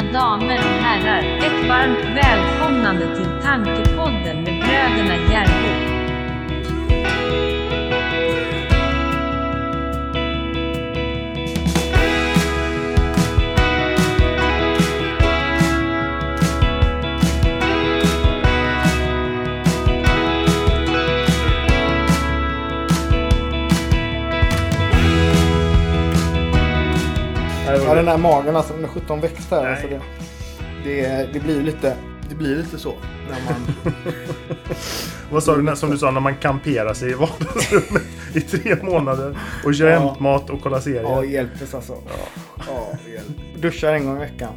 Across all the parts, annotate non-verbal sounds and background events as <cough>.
Mina damer och herrar, ett varmt välkomnande till Tankepodden med bröderna Järbo. Ja, den här magen alltså, den är 17 växt här. Nej. Alltså det, det, det blir lite, det blir lite så. När man, <laughs> Vad sa du som du sa när man kamperar sig i vardagsrummet <laughs> i tre månader och kör Ja. hämtmat och kollar serier? ja, hjälpes alltså. Ja, hjälp. Duschar en gång i veckan.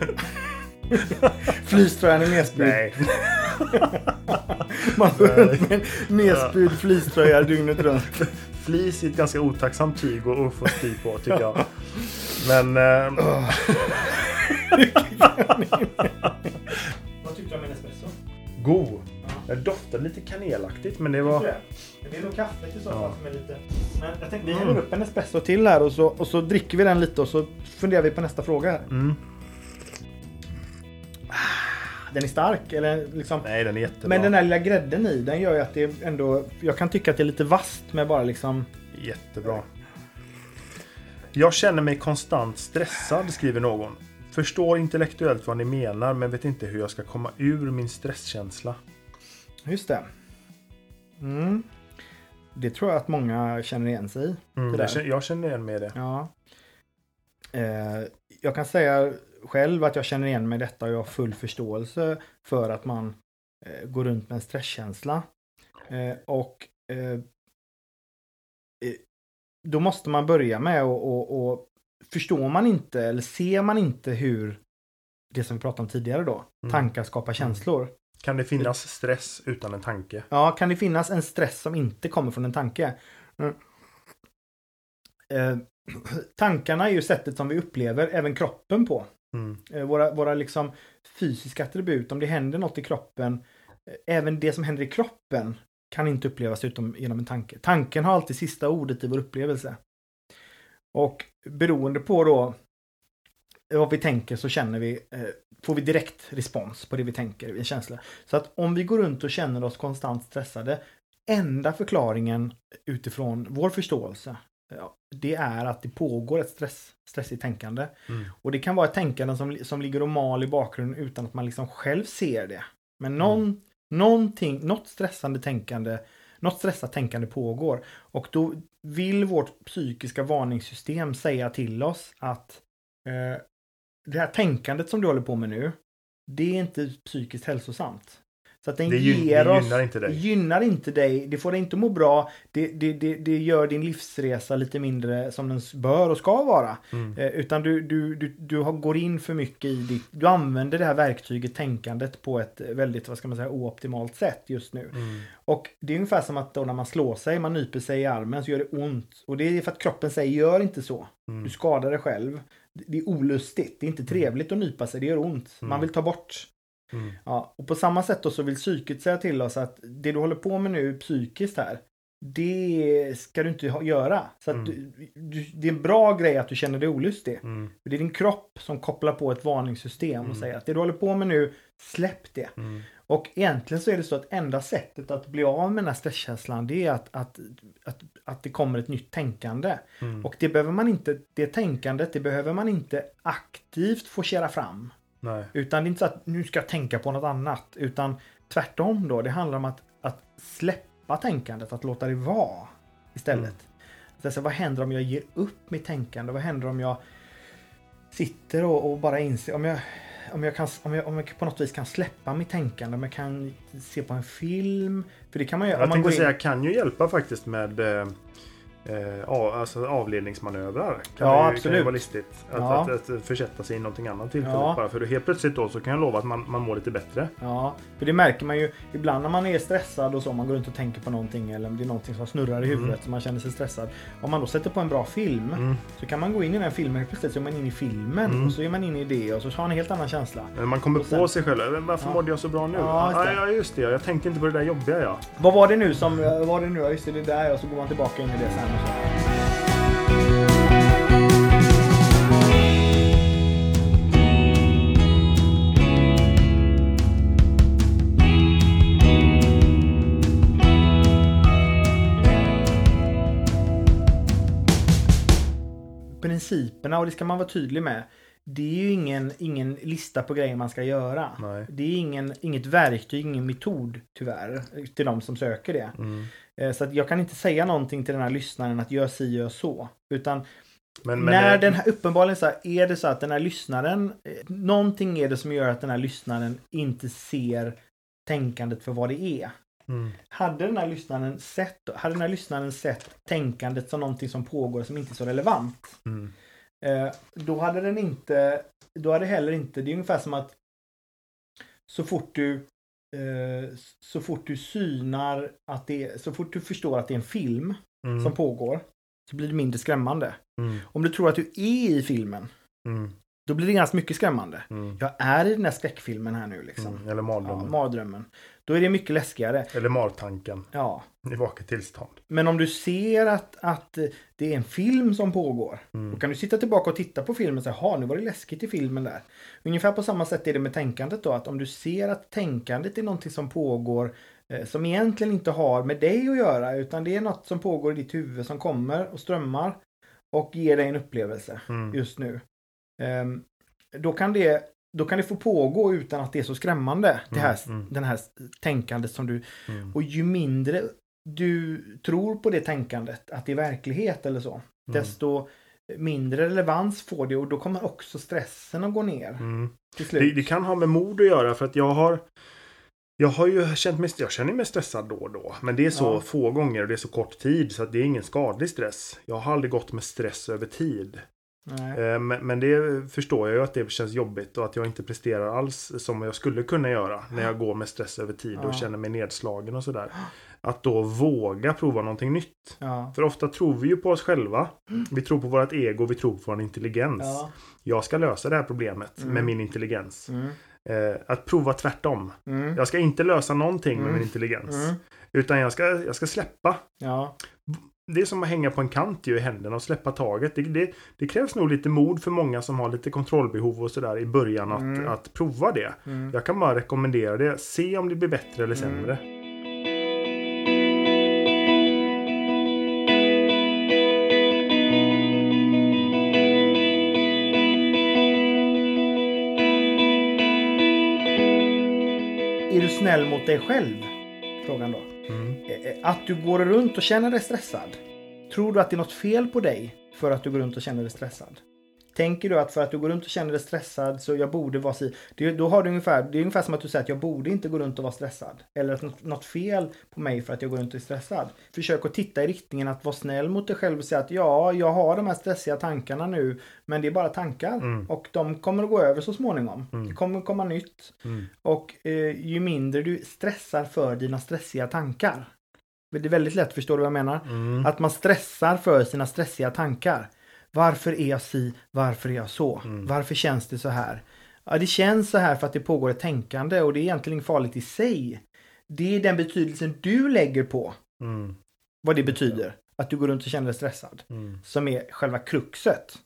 <laughs> Fleecetröjan är nedspridd. Nej. Man går runt med en nedspridd fleecetröja dygnet runt. Flis är ett ganska otacksamt tyg att att få spy på tycker jag. Men... Eh, Vad tyckte du om min espresso? god. Det doftade lite kanelaktigt men det var... Det är nog kaffet i så fall Ja. som är lite... Men jag tänkte vi häller upp en espresso till här och så, och så dricker vi den lite och så funderar vi på nästa fråga här. Mm. Den är stark eller liksom... Nej den är jättebra. Men den här lilla grädden i den gör ju att det ändå... Jag kan tycka att det är lite vasst med bara liksom... Jättebra. Jag känner mig konstant stressad, skriver någon. Förstår intellektuellt vad ni menar men vet inte hur jag ska komma ur min stresskänsla. Just det. Mm. Det tror jag att många känner igen sig i. Mm, jag, känner, jag känner igen mig i det. Ja. Eh, jag kan säga själv att jag känner igen mig i detta och jag har full förståelse för att man eh, går runt med en stresskänsla. Eh, och eh, eh, då måste man börja med och, och, och förstår man inte eller ser man inte hur det som vi pratade om tidigare då, Mm. tankar skapar känslor. Kan det finnas stress utan en tanke? Ja, kan det finnas en stress som inte kommer från en tanke? Mm. Eh, <clears throat> tankarna är ju sättet som vi upplever även kroppen på. Mm. Eh, våra, våra liksom fysiska attribut, om det händer något i kroppen, eh, även det som händer i kroppen kan inte upplevas utom genom en tanke. Tanken har alltid sista ordet i vår upplevelse. Och beroende på då vad vi tänker så känner vi, eh, får vi direkt respons på det vi tänker, en känsla. Så att om vi går runt och känner oss konstant stressade, enda förklaringen utifrån vår förståelse, ja, det är att det pågår ett stress, stressigt tänkande. Mm. Och det kan vara ett tänkande som, som ligger och mal i bakgrunden utan att man liksom själv ser det. Men någon, någonting, något stressande tänkande, något stressat tänkande pågår. Och då vill vårt psykiska varningssystem säga till oss att eh, det här tänkandet som du håller på med nu, det är inte psykiskt hälsosamt. Så att den Det gyn- ger oss, gynnar inte dig. gynnar inte dig, det får dig inte må bra, det, det, det, det gör din livsresa lite mindre som den bör och ska vara. Mm. Eh, utan du, du, du, du har, går in för mycket i ditt, du använder det här verktyget tänkandet på ett väldigt, vad ska man säga, ooptimalt sätt just nu. Mm. Och det är ungefär som att då när man slår sig, man nyper sig i armen så gör det ont. Och det är för att kroppen säger gör inte så. Mm. Du skadar dig själv. Det är olustigt, det är inte trevligt att nypa sig, det gör ont. Man Mm. vill ta bort. Mm. Ja, och på samma sätt då så vill psyket säga till oss att det du håller på med nu psykiskt här, det ska du inte ha, göra. Så Mm. du, du, det är en bra grej att du känner dig olustig. Mm. Det är din kropp som kopplar på ett varningssystem och Mm. säger att det du håller på med nu, släpp det. Mm. Och egentligen så är det så att enda sättet att bli av med den här stresskänslan det är att, att, att, att det kommer ett nytt tänkande. Mm. Och det behöver man inte, det tänkandet, det behöver man inte aktivt forcera fram. Nej. Utan det är inte så att nu ska jag tänka på något annat. Utan tvärtom då, det handlar om att, att släppa tänkandet, att låta det vara istället. Alltså, vad händer om jag ger upp mitt tänkande? Vad händer om jag sitter och, och bara inser, om jag, om, jag kan, om, jag, om jag på något vis kan släppa mitt tänkande, om jag kan se på en film. För det kan man göra. Jag man tänkte går in- säga kan ju hjälpa faktiskt med eh, eh, alltså avledningsmanövrar. Kan Ja, det, Kan absolut. ju vara listigt. Att, Ja. att, att, försätta sig i någonting annat tillfälligt. Ja. Bara för att helt plötsligt då så kan jag lova att man, man mår lite bättre. Ja, för det märker man ju ibland när man är stressad och så, man går runt och tänker på någonting eller om det är någonting som snurrar i huvudet Mm. så man känner sig stressad. Om man då sätter på en bra film Mm. så kan man gå in i den filmen, helt plötsligt så är man inne i filmen Mm. och så är man inne i det och så har man en helt annan känsla. Men man kommer sen- på sig själv. "Men Varför Ja. mådde jag så bra nu? Ja, just det. ja, just det. Jag tänkte inte på det där jobbiga ja. Vad var det nu som, vad var det nu, ja just det, det där och så går man tillbaka in i det sen. Principerna, och det ska man vara tydlig med, det är ju ingen, ingen lista på grejer man ska göra. Nej. Det är ingen, inget verktyg, ingen metod tyvärr till de som söker det. Mm. Eh, Så att jag kan inte säga någonting till den här lyssnaren att gör si, gör så. Utan Men, men när den här, uppenbarligen så här, är det så att den här lyssnaren, eh, någonting är det som gör att den här lyssnaren inte ser tänkandet för vad det är. Mm. Hade den här lyssnaren sett, hade den här lyssnaren sett tänkandet som någonting som pågår som inte är så relevant. Mm. Eh, då hade den inte, då hade heller inte, det är ungefär som att så fort du eh, så fort du synar att det är, så fort du förstår att det är en film Mm. som pågår så blir det mindre skrämmande. Mm. Om du tror att du är i filmen Mm. då blir det ganska mycket skrämmande. Mm. Jag är i den här skräckfilmen här nu liksom. Mm. Eller Ja, mardrömmen. Då är det mycket läskigare. Eller martanken Ja. i vaket tillstånd. Men om du ser att, att eh, det är en film som pågår. Mm. Då kan du sitta tillbaka och titta på filmen och säga, jaha, nu var det läskigt i filmen där. Ungefär på samma sätt är det med tänkandet då, att om du ser att tänkandet är någonting som pågår eh, som egentligen inte har med dig att göra, utan det är något som pågår i ditt huvud som kommer och strömmar och ger dig en upplevelse Mm. just nu. Ehm, då, kan det, då kan det få pågå utan att det är så skrämmande, det här, Mm, mm. den här tänkandet som du... Mm. Och ju mindre du tror på det tänkandet, att det är verklighet eller så, Mm. desto mindre relevans får det och då kommer också stressen att gå ner Mm. till slut. Det, det kan ha med mod att göra för att jag har jag har ju känt mig, jag känner mig stressad då och då. Men det är så Ja. få gånger och det är så kort tid så att det är ingen skadlig stress. Jag har aldrig gått med stress över tid. Nej. Eh, Men, det förstår jag ju att det känns jobbigt och att jag inte presterar alls som jag skulle kunna göra när jag går med stress över tid Ja. och känner mig nedslagen och sådär. Att då våga prova någonting nytt. Ja. För ofta tror vi ju på oss själva. Vi tror på vårt ego, vi tror på vår intelligens. Ja. Jag ska lösa det här problemet Mm. med min intelligens. Mm. Eh, att prova tvärtom. Mm. Jag ska inte lösa någonting med Mm. min intelligens. Mm. Utan jag ska, jag ska släppa. Det är som att hänga på en kant ju i händerna och släppa taget. Det, det, det krävs nog lite mod för många som har lite kontrollbehov och sådär i början att, Mm. att prova det. Mm. Jag kan bara rekommendera det. Se om det blir bättre eller Mm. sämre. Är du snäll mot dig själv? Frågan då. Eh, Att du går runt och känner dig stressad. Tror du att det är något fel på dig för att du går runt och känner dig stressad? Tänker du att för att du går runt och känner dig stressad så jag borde vara si. Det, då har du ungefär, det är ungefär som att du säger att jag borde inte gå runt och vara stressad. Eller att något, något fel på mig för att jag går runt och är stressad. Försök att titta i riktningen att vara snäll mot dig själv och säga att ja, jag har de här stressiga tankarna nu. Men det är bara tankar. Mm. Och de kommer att gå över så småningom. Mm. Det kommer komma nytt. Mm. Och eh, ju mindre du stressar för dina stressiga tankar. Det är väldigt lätt, förstår du vad jag menar? Mm. Att man stressar för sina stressiga tankar. Varför är jag si? Varför är jag så? Mm. Varför känns det så här? Ja, det känns så här för att det pågår ett tänkande och det är egentligen farligt i sig. Det är den betydelsen du lägger på Mm. vad det betyder. Att du går runt och känner dig stressad. Mm. Som är själva kruxet.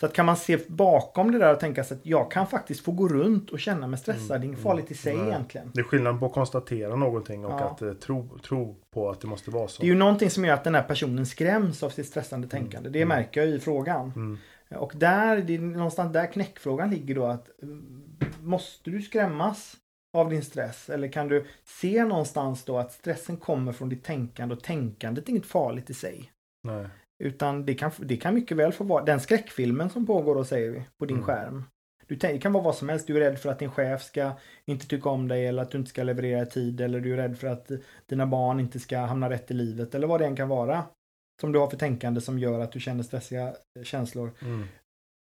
Så att kan man se bakom det där och tänka sig att jag kan faktiskt få gå runt och känna mig stressad. Det är inget farligt i sig Nej. egentligen. Det är skillnad på att konstatera någonting och Ja. att eh, tro, tro på att det måste vara så. Det är ju någonting som gör att den här personen skräms av sitt stressande tänkande. Det Mm. märker jag i frågan. Mm. Och där, det är någonstans där knäckfrågan ligger då att mm, måste du skrämmas av din stress? Eller kan du se någonstans då att stressen kommer från ditt tänkande och tänkandet är inget farligt i sig. Nej. Utan det kan, det kan mycket väl få vara den skräckfilmen som pågår då säger vi på din Mm. skärm. Du det kan vara vad som helst. Du är rädd för att din chef ska inte tycka om dig eller att du inte ska leverera i tid eller du är rädd för att dina barn inte ska hamna rätt i livet eller vad det än kan vara. Som du har för tänkande som gör att du känner stressiga eh, känslor. Mm.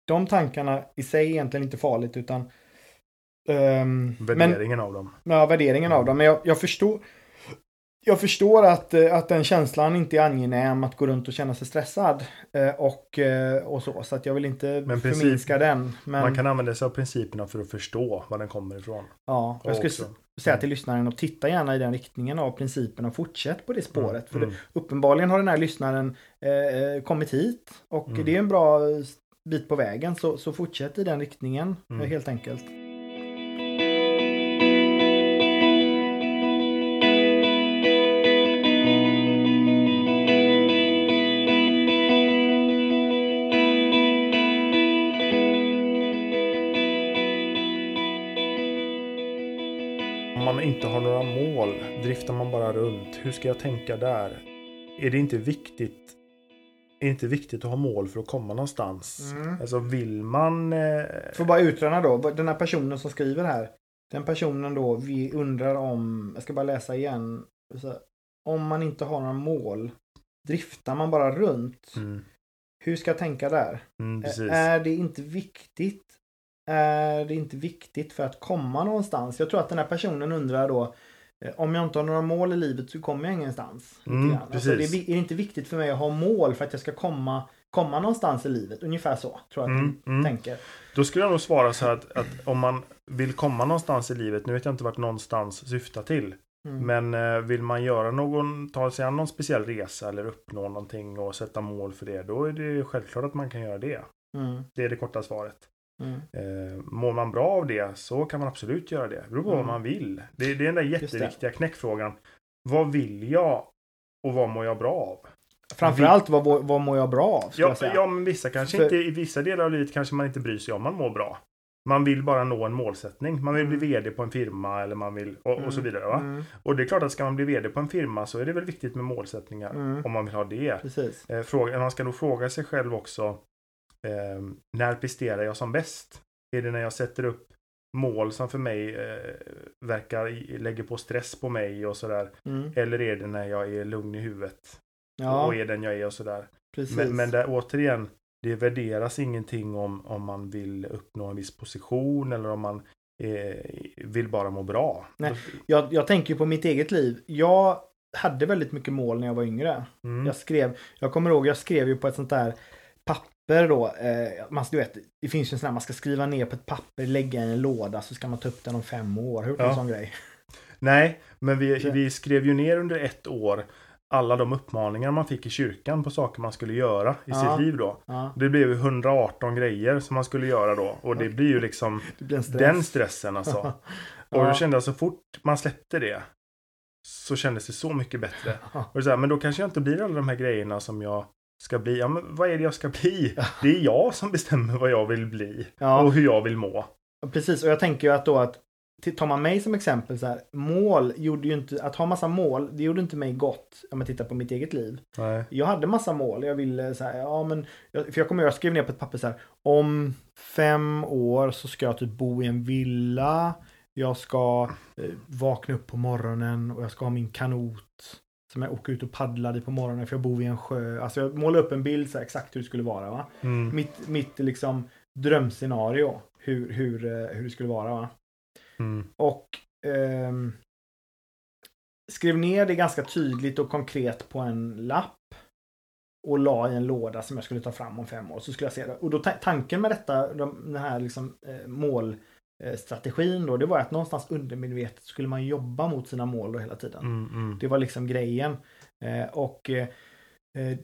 De tankarna i sig är egentligen inte farligt utan men, Värderingen av dem. Ja, värderingen av dem. Men jag, jag förstår jag förstår att, eh, att den känslan inte är angenäm att gå runt och känna sig stressad. Eh, och, eh, och så. Så att jag vill inte Men princip- förminska den. Men Man kan använda sig av principerna för att förstå var den kommer ifrån. ja, jag skulle också. säga till lyssnaren att titta gärna i den riktningen av principen och fortsätt på det spåret. För Mm. det, uppenbarligen har den här lyssnaren eh, kommit hit. Och Mm. det är en bra bit på vägen. Så, så fortsätt i den riktningen Mm. helt enkelt. Runt. Hur ska jag tänka där? Är det inte viktigt är det inte viktigt att ha mål för att komma någonstans? Mm. Alltså vill man... Eh, Får bara utröna då, den här personen som skriver här. Den personen då, vi undrar om, jag ska bara läsa igen. Om man inte har några mål, driftar man bara runt? mm, Hur ska jag tänka där? mm. Är det inte viktigt? Är det inte viktigt för att komma någonstans? Jag tror att den här personen undrar då om jag inte har några mål i livet så kommer jag ingenstans. Mm. Alltså, det är, är inte viktigt för mig att ha mål för att jag ska komma, komma någonstans i livet? Ungefär så tror jag att Mm, de mm. tänker. Då skulle jag nog svara så här att, att om man vill komma någonstans i livet, nu vet jag inte vart någonstans syftar till. Mm. Men eh, vill man göra någon, ta sig an någon speciell resa eller uppnå någonting och sätta mål för det, då är det självklart att man kan göra det. Mm, Det är det korta svaret. Mm. Eh, mår man bra av det så kan man absolut göra det. Det beror på vad Mm. man vill. Det, det är den där jätteviktiga knäckfrågan. Vad vill jag och vad mår jag bra av? Framförallt vad, vad, vad mår jag bra av? Ja, ja, men vissa kanske För- inte, i vissa delar av livet kanske man inte bryr sig om man mår bra. Man vill bara nå en målsättning. Man vill bli Mm. VD på en firma eller man vill och, och så vidare. Va? Mm, Och det är klart att ska man bli VD på en firma så är det väl viktigt med målsättningar. Mm. Om man vill ha det. precis. Eh, fråga, man ska nog fråga sig själv också. Eh, när presterar jag som bäst? Är det när jag sätter upp mål som för mig eh, verkar lägger på stress på mig och sådär. Mm. Eller är det när jag är lugn i huvudet Ja, och är den jag är och sådär. precis. Men, men där, återigen, det värderas ingenting om, om man vill uppnå en viss position eller om man eh, vill bara må bra. Nej. Jag, jag tänker på mitt eget liv. Jag hade väldigt mycket mål när jag var yngre. Mm. Jag skrev, jag kommer ihåg, jag skrev ju på ett sånt där papper då. Eh, man, du vet, det finns ju en sån här, man ska skriva ner på ett papper, lägga i en låda så ska man ta upp den om fem år. Gjort Ja. en sån grej? Nej, men vi, Så- vi skrev ju ner under ett år alla de uppmaningar man fick i kyrkan på saker man skulle göra i Ja. sitt liv då. Ja, Det blev ju 118 grejer som man skulle göra då och det blir ju liksom <laughs> blir stress. den stressen alltså. <laughs> Och då kände jag så fort man släppte det så kändes det så mycket bättre. Och så här, men då kanske jag inte blir alla de här grejerna som jag ska bli. Ja, men vad är det jag ska bli? Det är jag som bestämmer vad jag vill bli Ja. och hur jag vill må. Precis, och jag tänker ju att då att tar man mig som exempel så här, mål gjorde ju inte, att ha massa mål, det gjorde inte mig gott om jag tittar på mitt eget liv. Nej. Jag hade massa mål, jag ville så här, ja men, för jag kommer jag skrev ner på ett papper så här, om fem år så ska jag typ bo i en villa, jag ska eh, vakna upp på morgonen och jag ska ha min kanot som jag åker ut och paddlar i på morgonen för jag bor vid en sjö. Alltså jag målar upp en bild så här, exakt hur det skulle vara. Va? Mm. Mitt, mitt liksom drömscenario hur, hur, eh, hur det skulle vara. Va? Mm. Och ehm, skrev ner det ganska tydligt och konkret på en lapp. Och la i en låda som jag skulle ta fram om fem år. Så skulle jag se det. Och då ta- tanken med detta, de, den här liksom, eh, målstrategin då, det var att någonstans undermedvetet skulle man jobba mot sina mål då hela tiden. Mm, mm. Det var liksom grejen. Eh, och eh, eh,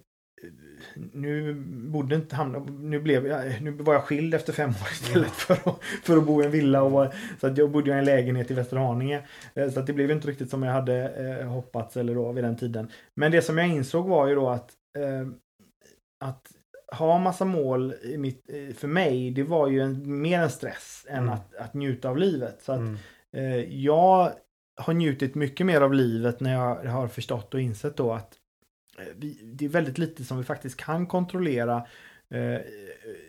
nu bodde inte hamna, nu blev jag, nu var jag skild efter fem år istället för, att, för att bo i en villa. Och, vara- så att jag bodde i en lägenhet i Västerhaninge. Eh, så att det blev inte riktigt som jag hade eh, hoppats eller då vid den tiden. Men det som jag insåg var ju då att eh, att ha massa mål i mitt, för mig, det var ju en, mer en stress än Mm. att, att njuta av livet. Så att Mm. Eh, jag har njutit mycket mer av livet när jag har förstått och insett då att eh, vi, det är väldigt lite som vi faktiskt kan kontrollera. Eh,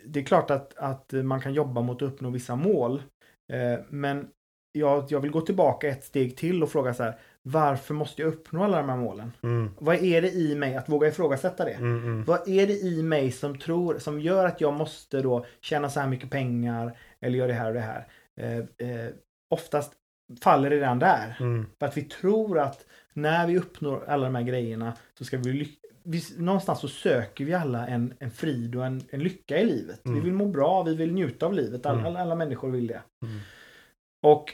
det är klart att, att man kan jobba mot att uppnå vissa mål. Eh, men jag, jag vill gå tillbaka ett steg till och fråga så här. Varför måste jag uppnå alla de här målen? Mm. Vad är det i mig att våga ifrågasätta det? Mm. Mm. Vad är det i mig som tror, som gör att jag måste då tjäna så här mycket pengar eller göra det här och det här? Eh, eh, oftast faller det redan där. Mm. För att vi tror att när vi uppnår alla de här grejerna så ska vi lyckas. Vi, någonstans så söker vi alla en, en frid och en, en lycka i livet. Mm. Vi vill må bra, vi vill njuta av livet. Alla, Mm. alla, alla människor vill det. Mm. Och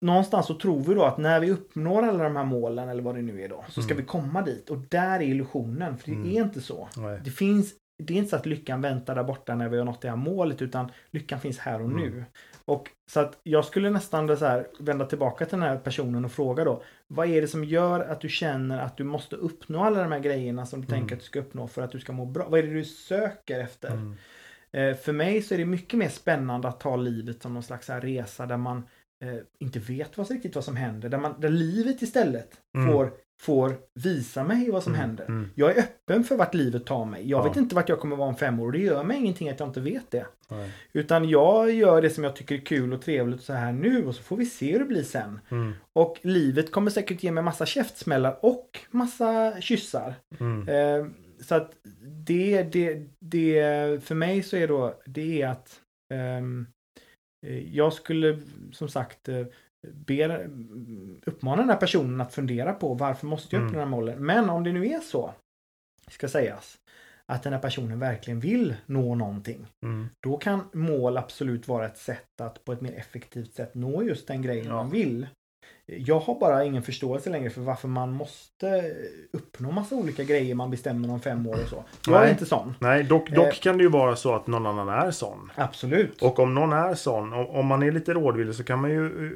någonstans så tror vi då att när vi uppnår alla de här målen eller vad det nu är då så ska Mm. vi komma dit. Och där är illusionen. För det Mm. är inte så. Nej. Det finns det är inte så att lyckan väntar där borta när vi har nått det här målet utan lyckan finns här och Mm. nu. Och så att jag skulle nästan så här, vända tillbaka till den här personen och fråga då. Vad är det som gör att du känner att du måste uppnå alla de här grejerna som du Mm. tänker att du ska uppnå för att du ska må bra? Vad är det du söker efter? Mm. Eh, för mig så är det mycket mer spännande att ta livet som någon slags resa där man eh, inte vet vad, riktigt vad som händer. Där, man, där livet istället Mm. får, får visa mig vad som Mm, händer. mm. Jag är öppen för vart livet tar mig. Jag Ja. vet inte vart jag kommer vara om fem år och det gör mig ingenting att jag inte vet det. Nej. Utan jag gör det som jag tycker är kul och trevligt så här nu och så får vi se hur det blir sen. Mm. Och livet kommer säkert ge mig massa käftsmällar och massa kyssar. Mm. Eh, så att det, det, det, för mig så är då, det är att eh, jag skulle som sagt eh, be, uppmana den här personen att fundera på varför måste jag uppnå Mm. de här målen. Men om det nu är så, ska sägas, att den här personen verkligen vill nå någonting. Mm. Då kan mål absolut vara ett sätt att på ett mer effektivt sätt nå just den grejen Ja. man vill. Jag har bara ingen förståelse längre för varför man måste uppnå massa olika grejer man bestämmer om fem år och så. Jag är Nej. inte sån. Nej, dock, dock Eh. kan det ju vara så att någon annan är sån. Absolut. Och om någon är sån, om, man är lite rådvillig så kan man ju eh,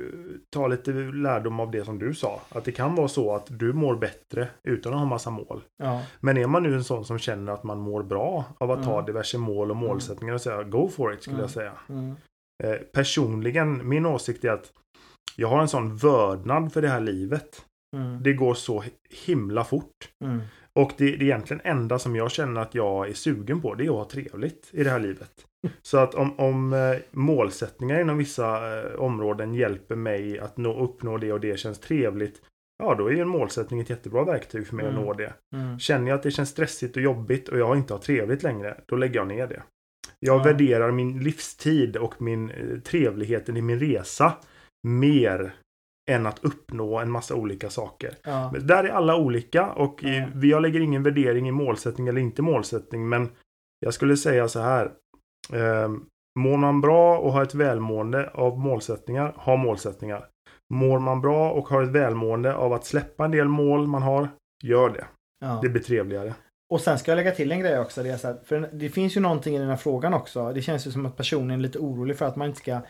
ta lite lärdom av det som du sa. Att det kan vara så att du mår bättre utan att ha massa mål. Ja. Men är man nu en sån som känner att man mår bra av att Mm. diverse mål och målsättningar och säga go for it skulle Mm. jag säga. Mm. Eh, personligen, min åsikt är att jag har en sån vördnad för det här livet. Mm. Det går så himla fort. Mm. Och det, det är egentligen enda som jag känner att jag är sugen på. Det är att ha trevligt i det här livet. <laughs> Så att om, om eh, målsättningar inom vissa eh, områden hjälper mig att nå, uppnå det och det känns trevligt. Ja, då är ju en målsättning ett jättebra verktyg för mig Mm. att nå det. Mm. Känner jag att det känns stressigt och jobbigt och jag inte har trevligt längre, då lägger jag ner det. Jag Ja. värderar min livstid och min eh, trevligheten i min resa mer än att uppnå en massa olika saker. Ja. Men där är alla olika och Ja. vi- jag lägger ingen värdering i målsättning eller inte målsättning. Men jag skulle säga så här. Eh, mår man bra och har ett välmående av målsättningar, ha målsättningar. Mår man bra och har ett välmående av att släppa en del mål man har, gör det. Ja. Det blir trevligare. Och sen ska jag lägga till en grej också. Det, är så här, för det finns ju någonting i den här frågan också. Det känns ju som att personen är lite orolig för att man inte ska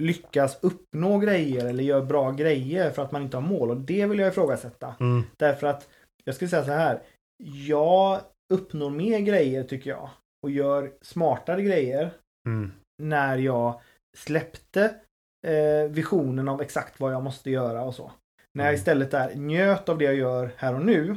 lyckas uppnå grejer eller göra bra grejer för att man inte har mål. Och det vill jag ifrågasätta. Mm. Därför att jag skulle säga så här. Jag uppnår mer grejer tycker jag. Och gör smartare grejer Mm. när jag släppte eh, visionen av exakt vad jag måste göra och så. När jag Mm. istället är njöt av det jag gör här och nu.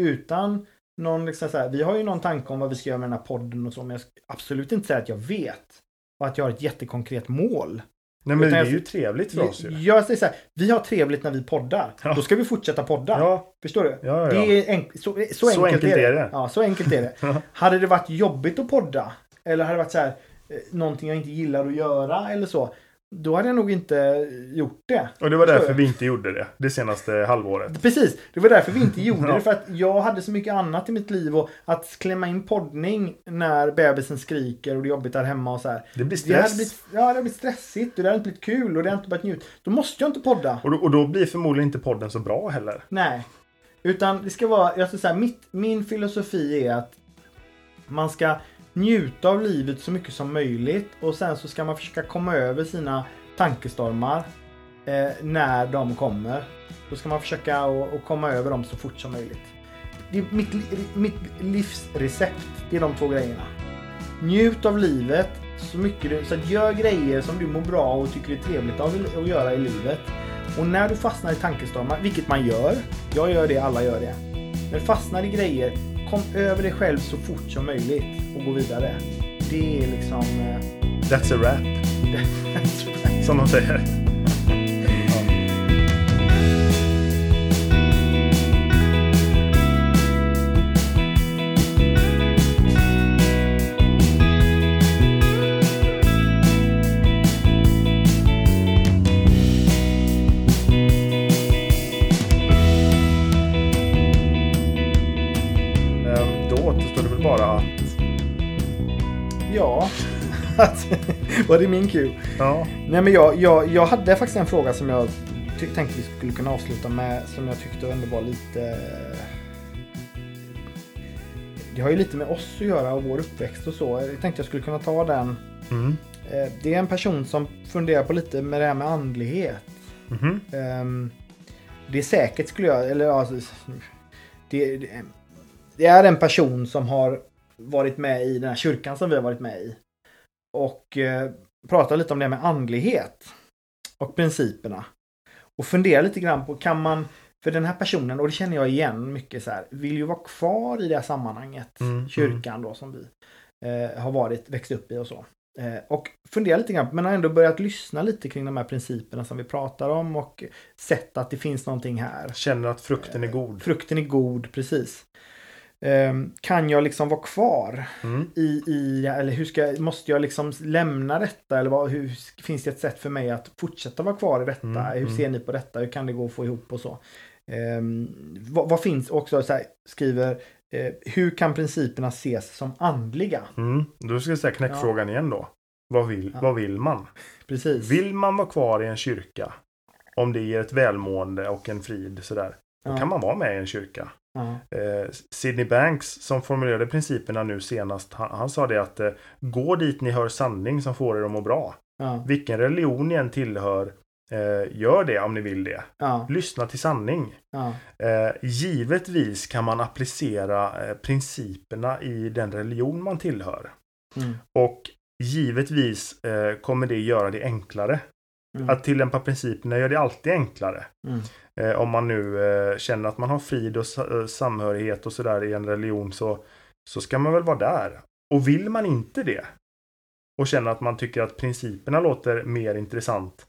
Utan någon liksom så här, vi har ju någon tanke om vad vi ska göra med den här podden och så, men jag ska absolut inte säga att jag vet. Och att jag har ett jättekonkret mål. Nej men det är ju trevligt för oss ju. Jag säger så här, vi har trevligt när vi poddar. Ja. Då ska vi fortsätta podda. Ja, Förstår du? ja. Det är enk- så, så, Så enkelt, enkelt är, det. är det. Ja, så enkelt är det. <laughs> Hade det varit jobbigt att podda eller hade det varit så här eh, någonting jag inte gillar att göra eller så. Då hade jag nog inte gjort det. Och det var därför vi inte gjorde det det senaste halvåret. Precis, det var därför vi inte <laughs> gjorde Ja. det. För att jag hade så mycket annat i mitt liv och att klämma in poddning när bebisen skriker och det är jobbigt där hemma och så här. Det blir Det hade stress. blivit, ja, det hade blivit stressigt och det hade inte blivit kul och det hade inte blivit njut. Då måste jag inte podda. Och, då, och då blir förmodligen inte podden så bra heller. Nej. Utan det ska vara, jag ska säga, mitt, min filosofi är att man ska njuta av livet så mycket som möjligt och sen så ska man försöka komma över sina tankestormar eh, när de kommer. Då ska man försöka att att komma över dem så fort som möjligt. Det är mitt, mitt livsrecept, det är de två grejerna. Njut av livet så mycket du, så att gör grejer som du mår bra och tycker är trevligt av att göra i livet. Och när du fastnar i tankestormar, vilket man gör, jag gör det, alla gör det. När du fastnar i grejer, kom över dig själv så fort som möjligt och gå vidare. Det är liksom... eh, That's a wrap, <laughs> som de säger. Var det min cue? Ja, Nej men jag, jag, jag hade faktiskt en fråga som jag tänkte vi skulle kunna avsluta med som jag tyckte ändå var lite... Det har ju lite med oss att göra och vår uppväxt och så. Jag tänkte jag skulle kunna ta den. mm. Eh, Det är en person som funderar på lite med det här med andlighet. Ehm, Det är säkert skulle jag, eller ja, det, det, det är en person som har varit med i den här kyrkan som vi har varit med i. Och eh, pratar lite om det med andlighet. och principerna. Och fundera lite grann på, kan man, för den här personen, och det känner jag igen mycket så här, vill ju vara kvar i det här sammanhanget, Mm, kyrkan då som vi eh, har varit, växt upp i och så. Eh, och fundera lite grann, men har ändå börjat lyssna lite kring de här principerna som vi pratar om och sett att det finns någonting här. Känner att frukten är god. Frukten är god, precis. Ehm, kan jag liksom vara kvar Mm. i, i eller hur ska, måste jag liksom lämna detta eller vad, hur, finns det ett sätt för mig att fortsätta vara kvar i detta? Mm, hur mm. ser ni på detta? Hur kan det gå att få ihop och så? Ehm, vad, vad finns också, så här, skriver, eh, hur kan principerna ses som andliga? Mm. Då ska jag säga knäckfrågan igen då. Vad vill, Ja. vad vill man? Precis. Vill man vara kvar i en kyrka? Om det ger ett välmående och en frid sådär. Då ja, kan man vara med i en kyrka. Eh, Sidney Banks som formulerade principerna nu senast. Han, han sa det att eh, gå dit ni hör sanning som får er att må bra. ja, Vilken religion ni än tillhör. Eh, gör det om ni vill det. ja, Lyssna till sanning. Eh, givetvis kan man applicera eh, principerna i den religion man tillhör. mm, Och givetvis eh, kommer det göra det enklare. Mm, Att tillämpa principerna gör det alltid enklare. mm, Eh, om man nu eh, känner att man har frid och sa- eh, samhörighet och sådär i en religion så, så ska man väl vara där. Och vill man inte det och känner att man tycker att principerna låter mer intressant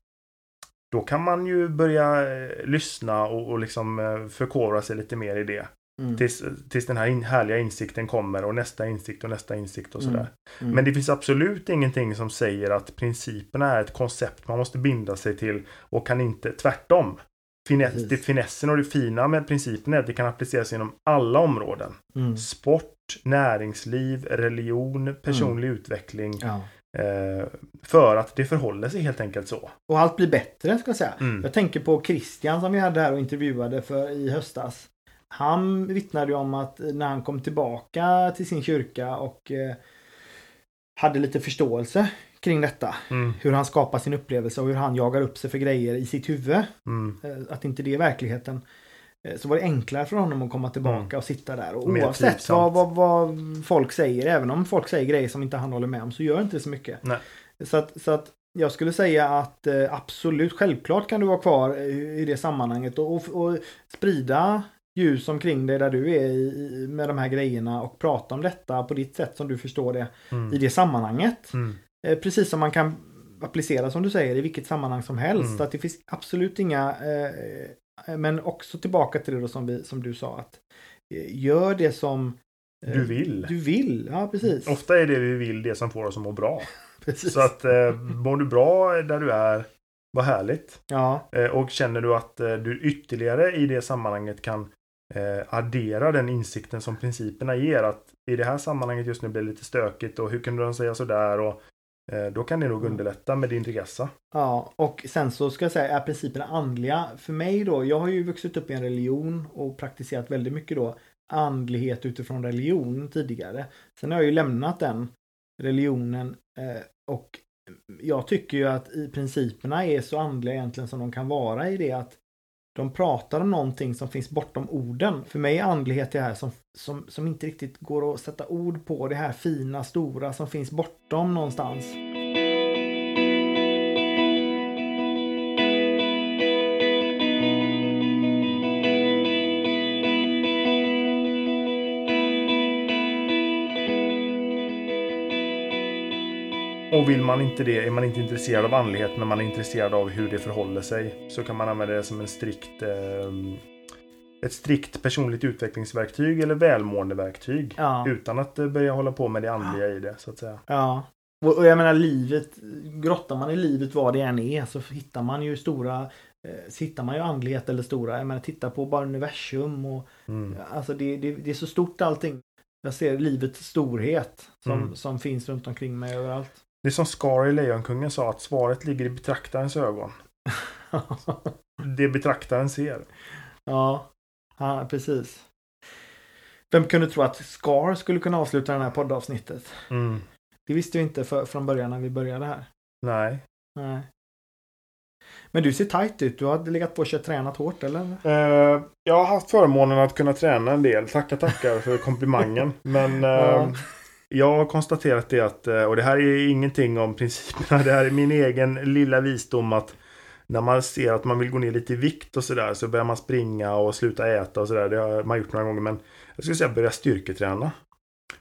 då kan man ju börja eh, lyssna och, och liksom eh, förkovra sig lite mer i det. Mm, Tills, tills den här in, härliga insikten kommer och nästa insikt och nästa insikt och Mm. sådär. mm. Men det finns absolut ingenting som säger att principerna är ett koncept man måste binda sig till och kan inte, tvärtom. Finess, Precis. det finessen och det fina med principerna är att det kan appliceras inom alla områden. mm, Sport, näringsliv, religion, personlig utveckling. ja. Eh, för att det förhåller sig helt enkelt så. Och allt blir bättre ska jag säga. Mm. Jag tänker på Christian som vi hade här och intervjuade för i höstas. Han vittnade ju om att när han kom tillbaka till sin kyrka och eh, hade lite förståelse kring detta. Mm, Hur han skapar sin upplevelse och hur han jagar upp sig för grejer i sitt huvud. mm, Eh, att inte det är verkligheten. Eh, så var det enklare för honom att komma tillbaka och sitta där. Och Mer oavsett vad, vad, vad folk säger, även om folk säger grejer som inte han håller med om, så gör inte det så mycket. Nej. Så att, så att jag skulle säga att absolut, självklart kan du vara kvar i det sammanhanget och, och, och sprida ljus omkring dig där du är i, i- med de här grejerna och prata om detta på ditt sätt som du förstår det i mm, det sammanhanget. mm, Eh, precis som man kan applicera som du säger i vilket sammanhang som helst. Mm. Att det finns absolut inga eh, men också tillbaka till det då som, vi, som du sa att eh, gör det som eh, Du vill. Du vill, ja precis. Ofta är det vi vill det som får oss att må bra. <laughs> precis. Så att eh, mår du bra där du är, vad härligt. Ja, Eh, och känner du att eh, du ytterligare i det sammanhanget kan eh, addera den insikten som principerna ger. Att i det här sammanhanget just nu blir det lite stökigt och hur kunde de säga sådär? Och, eh, då kan det nog Mm. underlätta med din resa. ja, och sen så ska jag säga är principerna andliga. För mig då, jag har ju vuxit upp i en religion och praktiserat väldigt mycket då andlighet utifrån religion tidigare. Sen har jag ju lämnat den religionen eh, och jag tycker ju att i principerna är så andliga egentligen som de kan vara i det att de pratar om någonting som finns bortom orden. För mig är andlighet det här som, som, som inte riktigt går att sätta ord på. Det här fina, stora som finns bortom någonstans. Och vill man inte det, är man inte intresserad av andlighet men man är intresserad av hur det förhåller sig så kan man använda det som en strikt eh, ett strikt personligt utvecklingsverktyg eller välmåendeverktyg. Ja. Utan att eh, börja hålla på med det andliga i det så att säga. Ja. Och, och jag menar livet, grottar man i livet vad det än är så hittar man ju stora eh, så hittar man ju andlighet eller stora. Jag menar titta på bara universum och Mm. alltså det, det, det är så stort allting. Jag ser livets storhet som, Mm. som finns runt omkring mig överallt. Det är som Scar i Lejonkungen sa att svaret ligger i betraktarens ögon. <laughs> Det betraktaren ser. ja. ja, precis. Vem kunde tro att Scar skulle kunna avsluta det här poddavsnittet? Mm. Det visste vi inte för, från början när vi började här. Nej. Nej. Men du ser tajt ut. Du har legat på och tränat hårt eller? Eh, jag har haft förmånen att kunna träna en del. Tackar tackar för komplimangen. <laughs> Men Ja jag har konstaterat det att, eh, och det här är ingenting om principerna. <laughs> Det här är min egen lilla visdom att när man ser att man vill gå ner lite i vikt och sådär så börjar man springa och sluta äta och sådär. Det har man gjort några gånger men jag skulle säga börja styrketräna.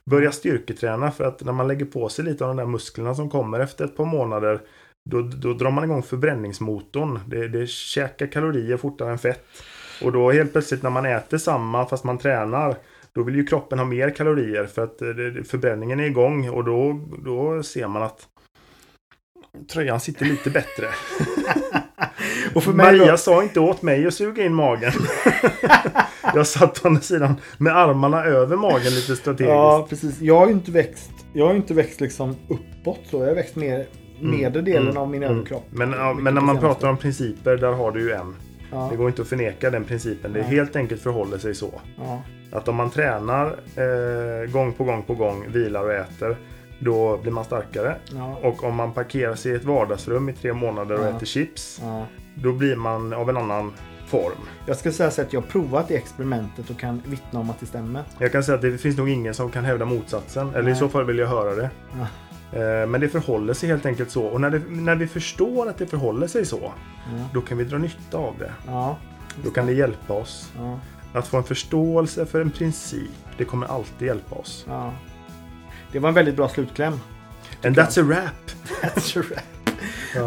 Börja styrketräna för att när man lägger på sig lite av de där musklerna som kommer efter ett par månader då, då drar man igång förbränningsmotorn. Det, det käkar kalorier fortare än fett. Och då helt plötsligt när man äter samma fast man tränar då vill ju kroppen ha mer kalorier för att eh, förbränningen är igång och då, då ser man att tröjan sitter lite bättre. <laughs> och för Maria då... sa inte åt mig att suga in magen. <laughs> jag satt å andra sidan med armarna över magen lite strategiskt. Ja, precis. Jag har ju inte växt, jag har inte växt liksom uppåt så. Jag har växt mer mm, nedre delen mm, av min mm. överkropp. Men, ja, men när man pratar om principer, där har du ju en. Ja. Det går inte att förneka den principen. Det är helt enkelt förhåller sig så. Ja. Att om man tränar eh, gång på gång på gång, vilar och äter. Då blir man starkare. Ja. Och om man parkerar sig i ett vardagsrum i tre månader och äter chips. Då blir man av en annan form. Jag ska säga så att jag har provat det experimentet och kan vittna om att det stämmer. Jag kan säga att det finns nog ingen som kan hävda motsatsen. Eller Nej. i så fall vill jag höra det. Ja. Eh, men det förhåller sig helt enkelt så. Och när, det, när vi förstår att det förhåller sig så, ja. då kan vi dra nytta av det. Ja, då kan det hjälpa oss. Ja. Att få en förståelse för en princip, det kommer alltid hjälpa oss. Det var en väldigt bra slutkläm. And that's a wrap! <laughs> That's a wrap.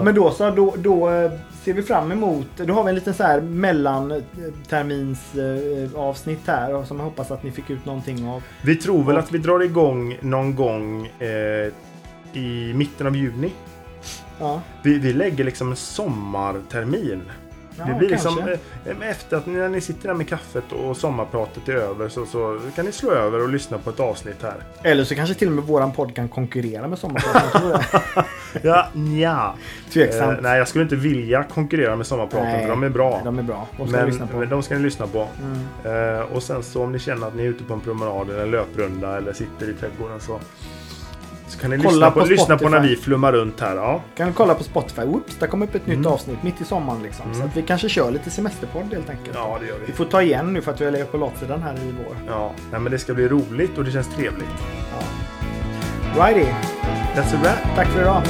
Men då så, då, då eh, ser vi fram emot, då har vi en liten så här mellanterminsavsnitt eh, här som jag hoppas att ni fick ut någonting av. Vi tror väl att vi drar igång någon gång eh, i mitten av juni. Ja. Vi, vi lägger liksom en sommartermin. Ja, det blir liksom eh, efter att när ni sitter där med kaffet och sommarpratet är över så, så kan ni slå över och lyssna på ett avsnitt här. Eller så kanske till och med våran podd kan konkurrera med sommarpratet. <laughs> ja, nja. Tveksamt. Eh, nej, jag skulle inte vilja konkurrera med sommarpraten nej, för de är bra. De är bra. De ska, men, lyssna på. de ska ni lyssna på. Mm. Eh, och sen så om ni känner att ni är ute på en promenad eller en löprunda eller sitter i trädgården så så kan ni kolla lyssna på, på lyssna på när vi flummar runt här. Ja. Kan kolla på Spotify. Oops, där kommer upp ett nytt mm. avsnitt mitt i sommaren. Liksom. Mm. Så att vi kanske kör lite semesterpodd helt enkelt. Ja, det gör vi. Vi får ta igen nu för att vi har legat på latsidan här i vår. Ja, Nej, men det ska bli roligt och det känns trevligt. Ja. Righty. That's a wrap. Tack för idag.